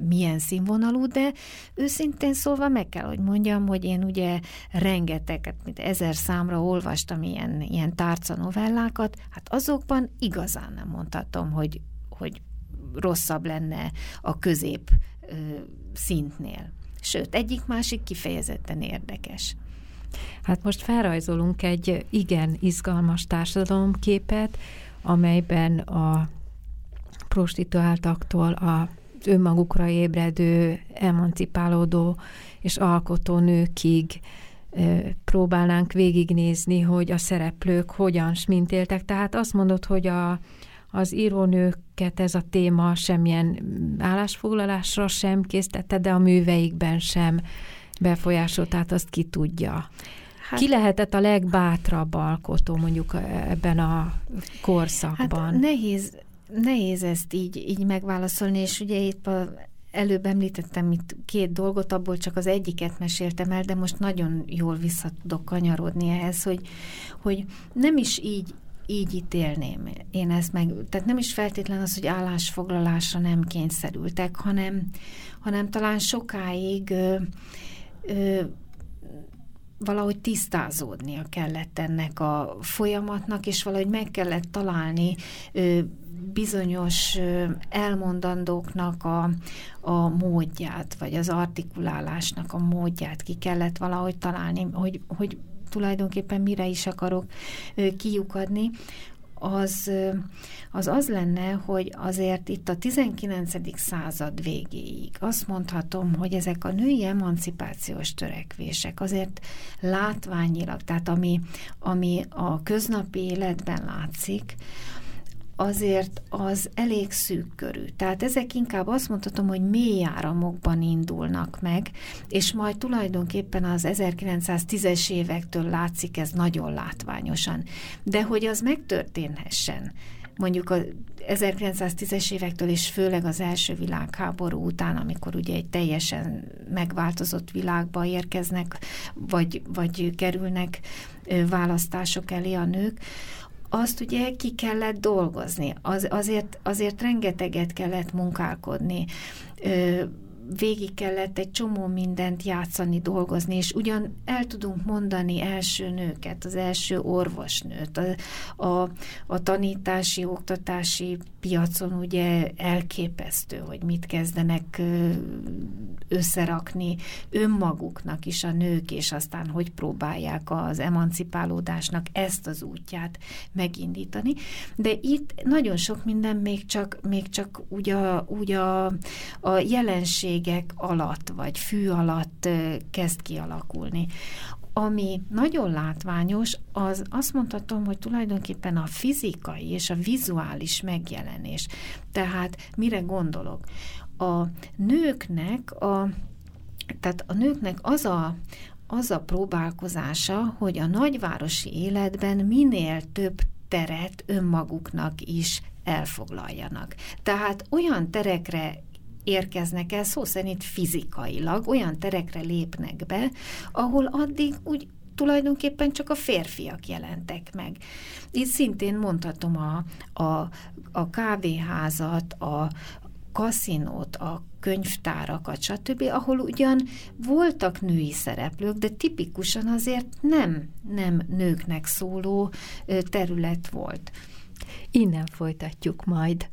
milyen színvonalú, de őszintén szólva meg kell, hogy mondjam, hogy én ugye rengeteget, mint ezer számra olvastam ilyen, ilyen tárca novellákat, hát azokban igazán nem mondhatom, hogy, hogy rosszabb lenne a közép szintnél. Sőt, egyik-másik kifejezetten érdekes. Hát most felrajzolunk egy igen izgalmas társadalomképet, amelyben a prostituáltaktól a önmagukra ébredő, emancipálódó és alkotó nőkig próbálnánk végignézni, hogy a szereplők hogyan smintéltek. Tehát azt mondod, hogy a, az írónőket ez a téma semmilyen állásfoglalásra sem készítette, de a műveikben sem befolyásolt, tehát azt ki tudja. Hát, ki lehetett a legbátrabb alkotó mondjuk ebben a korszakban? Hát nehéz, nehéz ezt így, így megválaszolni, és ugye itt a, előbb említettem itt két dolgot, abból csak az egyiket meséltem el, de most nagyon jól vissza tudok kanyarodni ehhez, hogy, hogy nem is így így ítélném én ezt meg. Tehát nem is feltétlen az, hogy állásfoglalásra nem kényszerültek, hanem, hanem talán sokáig ö, ö, valahogy tisztázódnia kellett ennek a folyamatnak, és valahogy meg kellett találni ö, bizonyos elmondandóknak a, a módját, vagy az artikulálásnak a módját ki kellett valahogy találni, hogy, hogy tulajdonképpen mire is akarok kiukadni, az, az az lenne, hogy azért itt a 19. század végéig azt mondhatom, hogy ezek a női emancipációs törekvések azért látványilag, tehát ami, ami a köznapi életben látszik, azért az elég szűk körű. Tehát ezek inkább azt mondhatom, hogy mély áramokban indulnak meg, és majd tulajdonképpen az 1910-es évektől látszik ez nagyon látványosan. De hogy az megtörténhessen, mondjuk a 1910-es évektől és főleg az első világháború után, amikor ugye egy teljesen megváltozott világba érkeznek, vagy, vagy kerülnek választások elé a nők, azt ugye ki kellett dolgozni, az, azért, azért rengeteget kellett munkálkodni. Ö, végig kellett egy csomó mindent játszani, dolgozni, és ugyan el tudunk mondani első nőket, az első orvosnőt, a, a, a tanítási, oktatási piacon ugye elképesztő, hogy mit kezdenek összerakni önmaguknak is a nők, és aztán hogy próbálják az emancipálódásnak ezt az útját megindítani. De itt nagyon sok minden még csak, még csak úgy a, úgy a, a jelenségek alatt, vagy fű alatt kezd kialakulni. Ami nagyon látványos, az azt mondhatom, hogy tulajdonképpen a fizikai és a vizuális megjelenés. Tehát mire gondolok? A nőknek a tehát a nőknek az a, az a próbálkozása, hogy a nagyvárosi életben minél több teret önmaguknak is elfoglaljanak. Tehát olyan terekre érkeznek el, szó szerint fizikailag, olyan terekre lépnek be, ahol addig úgy tulajdonképpen csak a férfiak jelentek meg. Itt szintén mondhatom a, a, a kávéházat, a kaszinót, a könyvtárakat, stb., ahol ugyan voltak női szereplők, de tipikusan azért nem, nem nőknek szóló terület volt. Innen folytatjuk majd.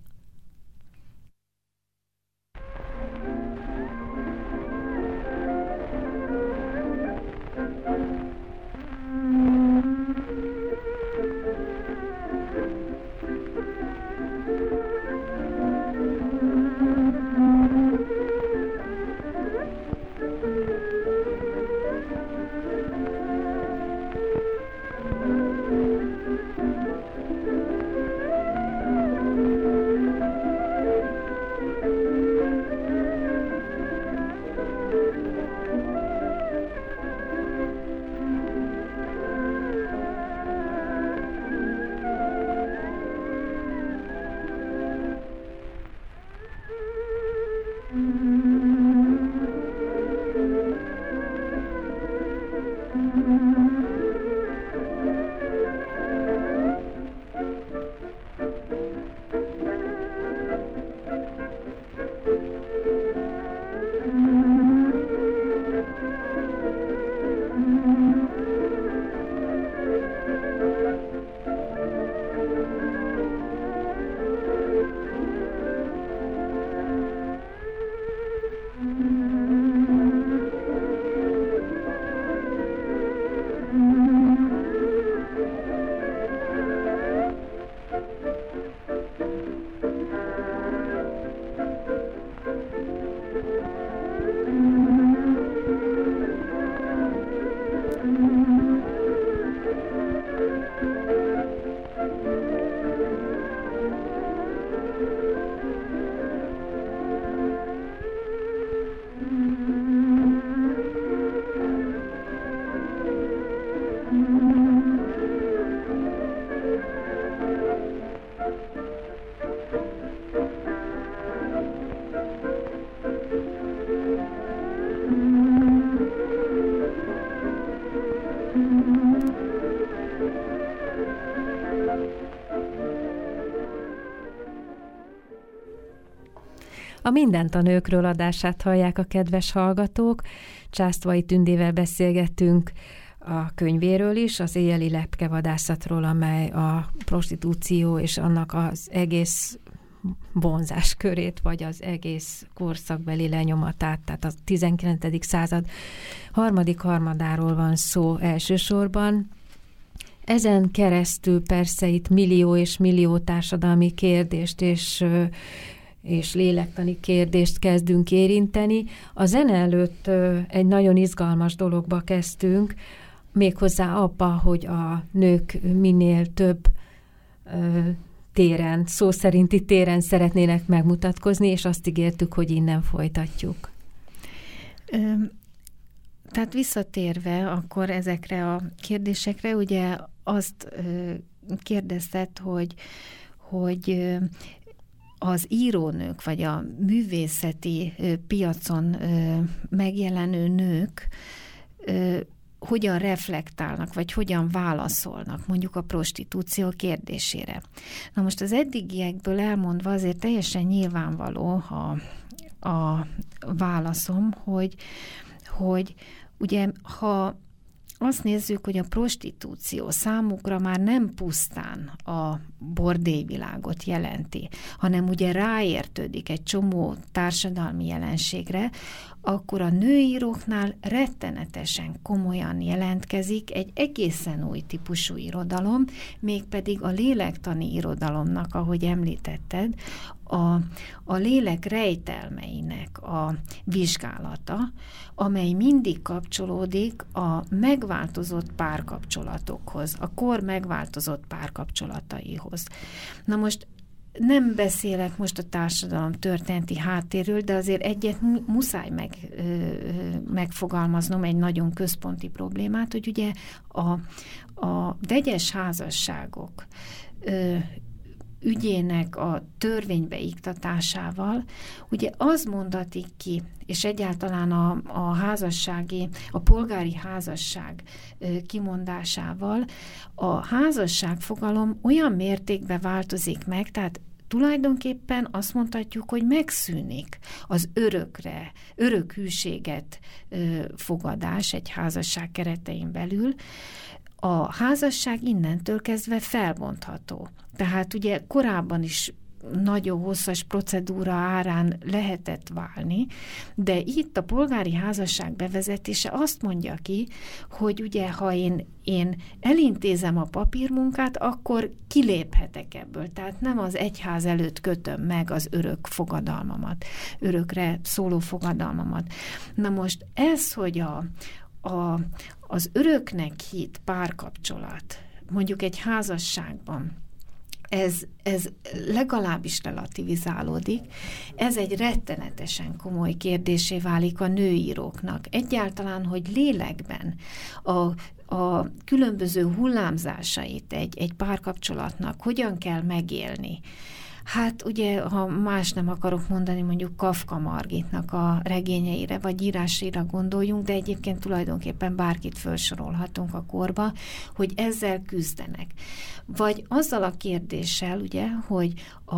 Mindent a nőkről adását hallják a kedves hallgatók. Császtvai Tündével beszélgettünk a könyvéről is, az éjjeli lepkevadászatról, amely a prostitúció és annak az egész vonzás körét, vagy az egész korszakbeli lenyomatát, tehát a 19. század harmadik harmadáról van szó elsősorban. Ezen keresztül persze itt millió és millió társadalmi kérdést és és lélektani kérdést kezdünk érinteni. A zene előtt egy nagyon izgalmas dologba kezdtünk, méghozzá abba, hogy a nők minél több téren, szó szerinti téren szeretnének megmutatkozni, és azt ígértük, hogy innen folytatjuk. Tehát visszatérve akkor ezekre a kérdésekre, ugye azt kérdezted, hogy hogy az írónők, vagy a művészeti piacon megjelenő nők hogyan reflektálnak, vagy hogyan válaszolnak mondjuk a prostitúció kérdésére. Na most az eddigiekből elmondva azért teljesen nyilvánvaló, ha a válaszom, hogy, hogy ugye ha azt nézzük, hogy a prostitúció számukra már nem pusztán a bordélyvilágot jelenti, hanem ugye ráértődik egy csomó társadalmi jelenségre, akkor a nőíróknál rettenetesen komolyan jelentkezik egy egészen új típusú irodalom, mégpedig a lélektani irodalomnak, ahogy említetted, a, a lélek rejtelmeinek a vizsgálata, amely mindig kapcsolódik a megváltozott párkapcsolatokhoz, a kor megváltozott párkapcsolataihoz. Na most nem beszélek most a társadalom történeti háttérről, de azért egyet muszáj meg, megfogalmaznom egy nagyon központi problémát, hogy ugye a, a vegyes házasságok ügyének a törvénybe iktatásával, ugye az mondatik ki, és egyáltalán a, a házassági, a polgári házasság kimondásával a házasság fogalom olyan mértékben változik meg, tehát tulajdonképpen azt mondhatjuk, hogy megszűnik az örökre, örök hűséget fogadás egy házasság keretein belül, a házasság innentől kezdve felbontható. Tehát ugye korábban is nagyon hosszas procedúra árán lehetett válni, de itt a polgári házasság bevezetése azt mondja ki, hogy ugye ha én, én elintézem a papírmunkát, akkor kiléphetek ebből. Tehát nem az egyház előtt kötöm meg az örök fogadalmamat, örökre szóló fogadalmamat. Na most ez, hogy a, a, az öröknek hit párkapcsolat, mondjuk egy házasságban, ez, ez legalábbis relativizálódik. Ez egy rettenetesen komoly kérdésé válik a nőíróknak. Egyáltalán, hogy lélekben a, a különböző hullámzásait egy, egy párkapcsolatnak hogyan kell megélni, Hát ugye, ha más nem akarok mondani, mondjuk Kafka Margitnak a regényeire, vagy írásira gondoljunk, de egyébként tulajdonképpen bárkit felsorolhatunk a korba, hogy ezzel küzdenek. Vagy azzal a kérdéssel, ugye, hogy a,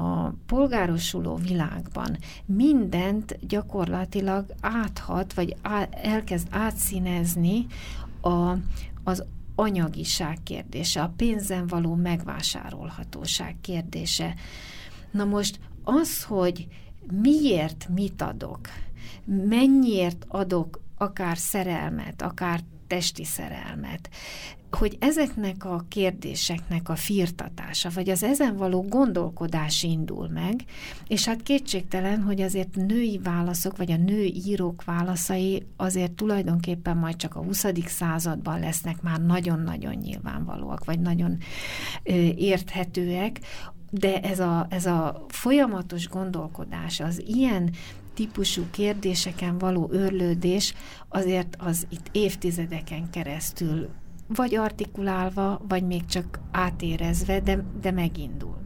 a polgárosuló világban mindent gyakorlatilag áthat, vagy á, elkezd átszínezni a, az anyagiság kérdése, a pénzen való megvásárolhatóság kérdése. Na most az, hogy miért mit adok, mennyiért adok akár szerelmet, akár testi szerelmet, hogy ezeknek a kérdéseknek a firtatása, vagy az ezen való gondolkodás indul meg, és hát kétségtelen, hogy azért női válaszok, vagy a női írók válaszai azért tulajdonképpen majd csak a 20. században lesznek már nagyon-nagyon nyilvánvalóak, vagy nagyon ö, érthetőek, de ez a, ez a folyamatos gondolkodás, az ilyen típusú kérdéseken való örlődés azért az itt évtizedeken keresztül vagy artikulálva, vagy még csak átérezve, de, de megindul.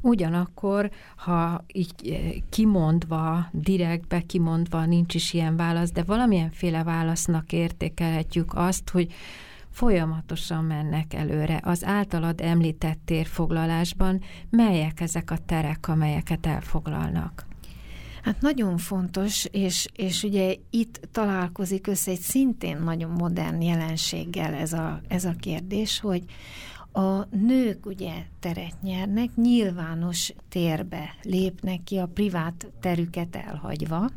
Ugyanakkor, ha így eh, kimondva, direktbe kimondva nincs is ilyen válasz, de valamilyenféle válasznak értékelhetjük azt, hogy folyamatosan mennek előre. Az általad említett térfoglalásban melyek ezek a terek, amelyeket elfoglalnak? Hát nagyon fontos, és, és ugye itt találkozik össze egy szintén nagyon modern jelenséggel ez a, ez a kérdés, hogy a nők ugye teret nyernek, nyilvános térbe lépnek ki a privát terüket elhagyva,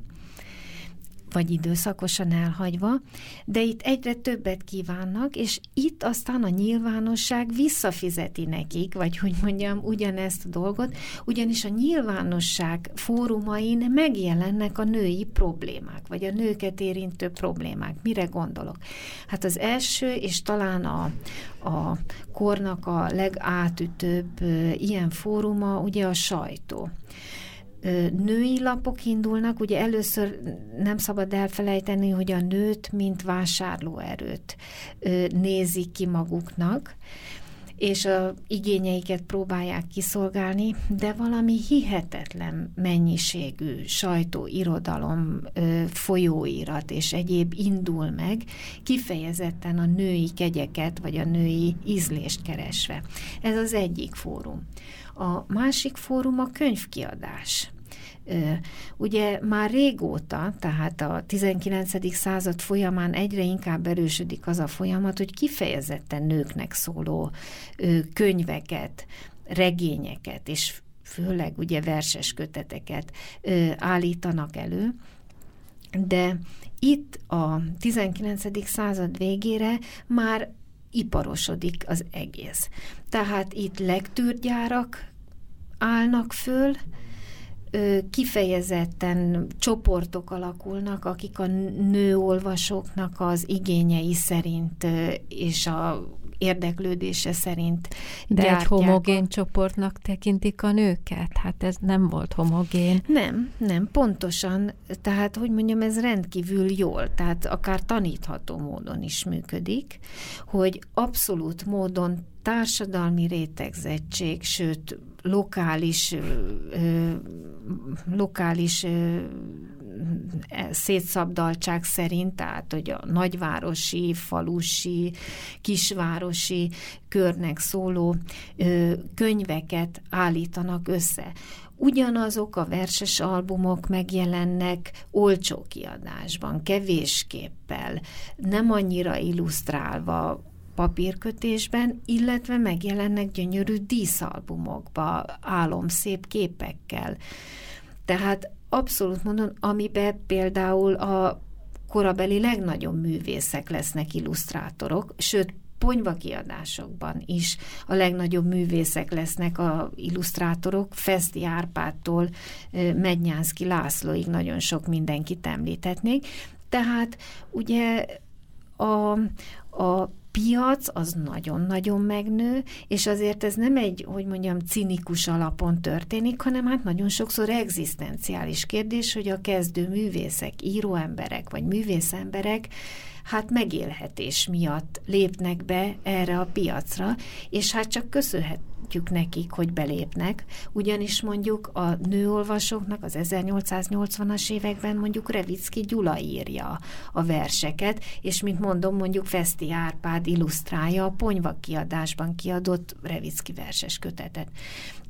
vagy időszakosan elhagyva, de itt egyre többet kívánnak, és itt aztán a nyilvánosság visszafizeti nekik, vagy hogy mondjam, ugyanezt a dolgot, ugyanis a nyilvánosság fórumain megjelennek a női problémák, vagy a nőket érintő problémák. Mire gondolok? Hát az első, és talán a, a kornak a legátütőbb ilyen fóruma ugye a sajtó női lapok indulnak, ugye először nem szabad elfelejteni, hogy a nőt, mint vásárlóerőt nézik ki maguknak, és a igényeiket próbálják kiszolgálni, de valami hihetetlen mennyiségű sajtó, irodalom, folyóirat és egyéb indul meg, kifejezetten a női kegyeket, vagy a női ízlést keresve. Ez az egyik fórum. A másik fórum a könyvkiadás Ugye már régóta, tehát a 19. század folyamán egyre inkább erősödik az a folyamat, hogy kifejezetten nőknek szóló könyveket, regényeket és főleg ugye verses köteteket állítanak elő, de itt a 19. század végére már iparosodik az egész. Tehát itt legtűrgyárak állnak föl, kifejezetten csoportok alakulnak, akik a nőolvasóknak az igényei szerint és a érdeklődése szerint De egy homogén csoportnak tekintik a nőket? Hát ez nem volt homogén. Nem, nem, pontosan. Tehát, hogy mondjam, ez rendkívül jól, tehát akár tanítható módon is működik, hogy abszolút módon társadalmi rétegzettség, sőt, lokális, ö, lokális ö, szétszabdaltság szerint, tehát hogy a nagyvárosi, falusi, kisvárosi körnek szóló könyveket állítanak össze. Ugyanazok a verses albumok megjelennek olcsó kiadásban, kevésképpel, nem annyira illusztrálva, papírkötésben, illetve megjelennek gyönyörű díszalbumokba, álomszép képekkel. Tehát abszolút mondom, amiben például a korabeli legnagyobb művészek lesznek illusztrátorok, sőt, ponyva kiadásokban is a legnagyobb művészek lesznek a illusztrátorok, Feszti Árpádtól Mednyánszki Lászlóig nagyon sok mindenkit említhetnék. Tehát ugye a, a piac az nagyon-nagyon megnő, és azért ez nem egy, hogy mondjam, cinikus alapon történik, hanem hát nagyon sokszor egzisztenciális kérdés, hogy a kezdő művészek, íróemberek vagy művészemberek hát megélhetés miatt lépnek be erre a piacra, és hát csak köszönhet, segítjük nekik, hogy belépnek, ugyanis mondjuk a nőolvasóknak az 1880-as években mondjuk Revicki Gyula írja a verseket, és mint mondom, mondjuk Feszti Árpád illusztrálja a ponyva kiadásban kiadott Revicki verses kötetet.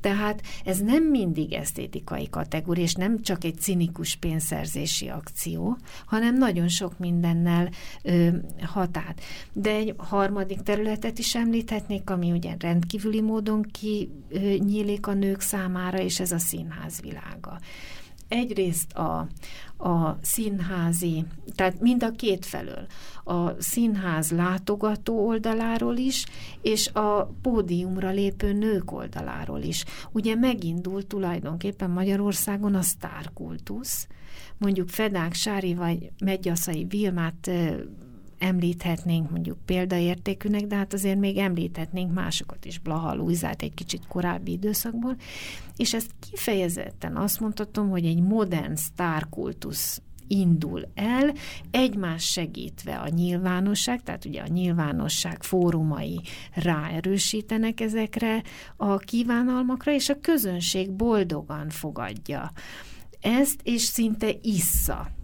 Tehát ez nem mindig esztétikai kategória, és nem csak egy cinikus pénzszerzési akció, hanem nagyon sok mindennel ö, hatát. De egy harmadik területet is említhetnék, ami ugye rendkívüli módon kinyílik a nők számára, és ez a színház világa egyrészt a, a színházi, tehát mind a két felől, a színház látogató oldaláról is, és a pódiumra lépő nők oldaláról is. Ugye megindult tulajdonképpen Magyarországon a sztárkultusz, mondjuk Fedák Sári vagy Megyaszai Vilmát említhetnénk mondjuk példaértékűnek, de hát azért még említhetnénk másokat is, Blaha Lujzát egy kicsit korábbi időszakból, és ezt kifejezetten azt mondhatom, hogy egy modern sztárkultusz indul el, egymás segítve a nyilvánosság, tehát ugye a nyilvánosság fórumai ráerősítenek ezekre a kívánalmakra, és a közönség boldogan fogadja ezt, és szinte issza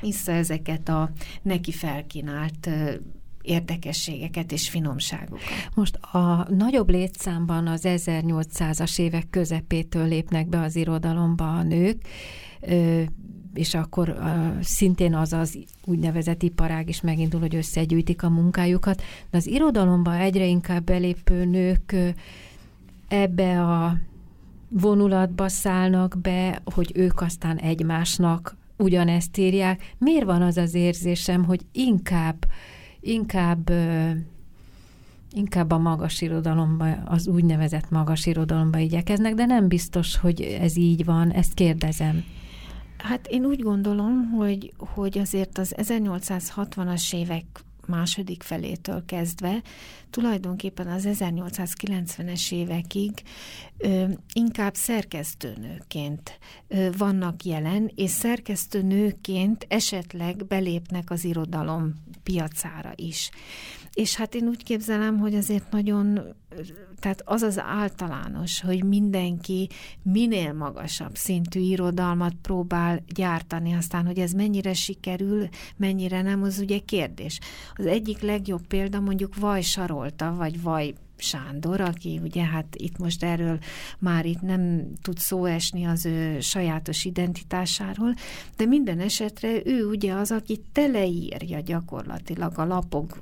vissza ezeket a neki felkínált érdekességeket és finomságokat. Most a nagyobb létszámban az 1800-as évek közepétől lépnek be az irodalomba a nők, és akkor szintén az az úgynevezett iparág is megindul, hogy összegyűjtik a munkájukat, de az irodalomba egyre inkább belépő nők ebbe a vonulatba szállnak be, hogy ők aztán egymásnak ugyanezt írják. Miért van az az érzésem, hogy inkább, inkább inkább a magas irodalomba, az úgynevezett magas irodalomba igyekeznek, de nem biztos, hogy ez így van, ezt kérdezem. Hát én úgy gondolom, hogy, hogy azért az 1860-as évek második felétől kezdve, tulajdonképpen az 1890-es évekig ö, inkább szerkesztőnőként ö, vannak jelen, és szerkesztőnőként esetleg belépnek az irodalom piacára is. És hát én úgy képzelem, hogy azért nagyon, tehát az az általános, hogy mindenki minél magasabb szintű irodalmat próbál gyártani, aztán, hogy ez mennyire sikerül, mennyire nem, az ugye kérdés. Az egyik legjobb példa mondjuk Vaj Sarolta, vagy Vaj Sándor, aki ugye hát itt most erről már itt nem tud szó esni az ő sajátos identitásáról, de minden esetre ő ugye az, aki teleírja gyakorlatilag a lapok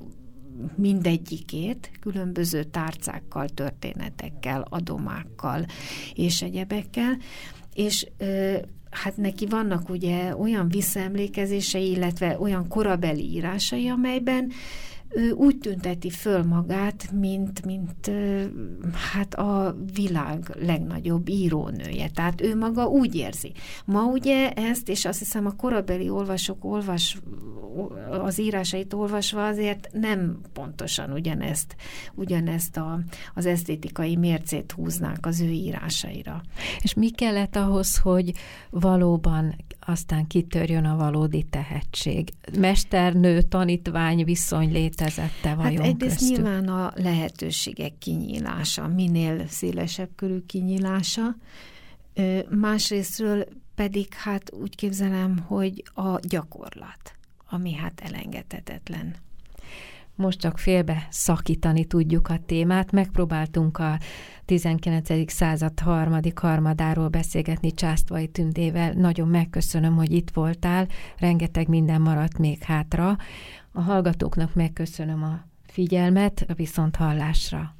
mindegyikét, különböző tárcákkal, történetekkel, adomákkal és egyebekkel, és hát neki vannak ugye olyan visszaemlékezései, illetve olyan korabeli írásai, amelyben ő úgy tünteti föl magát, mint, mint hát a világ legnagyobb írónője. Tehát ő maga úgy érzi. Ma ugye ezt, és azt hiszem a korabeli olvasók olvas, az írásait olvasva azért nem pontosan ugyanezt, ugyanezt a, az esztétikai mércét húznák az ő írásaira. És mi kellett ahhoz, hogy valóban aztán kitörjön a valódi tehetség. Mesternő, tanítvány viszony létezette vajon hát egyrészt köztük? nyilván a lehetőségek kinyílása, minél szélesebb körű kinyílása, másrésztről pedig hát úgy képzelem, hogy a gyakorlat, ami hát elengedhetetlen. Most csak félbe szakítani tudjuk a témát. Megpróbáltunk a 19. század harmadik harmadáról beszélgetni Császtvai Tündével. Nagyon megköszönöm, hogy itt voltál. Rengeteg minden maradt még hátra. A hallgatóknak megköszönöm a figyelmet, a viszont hallásra.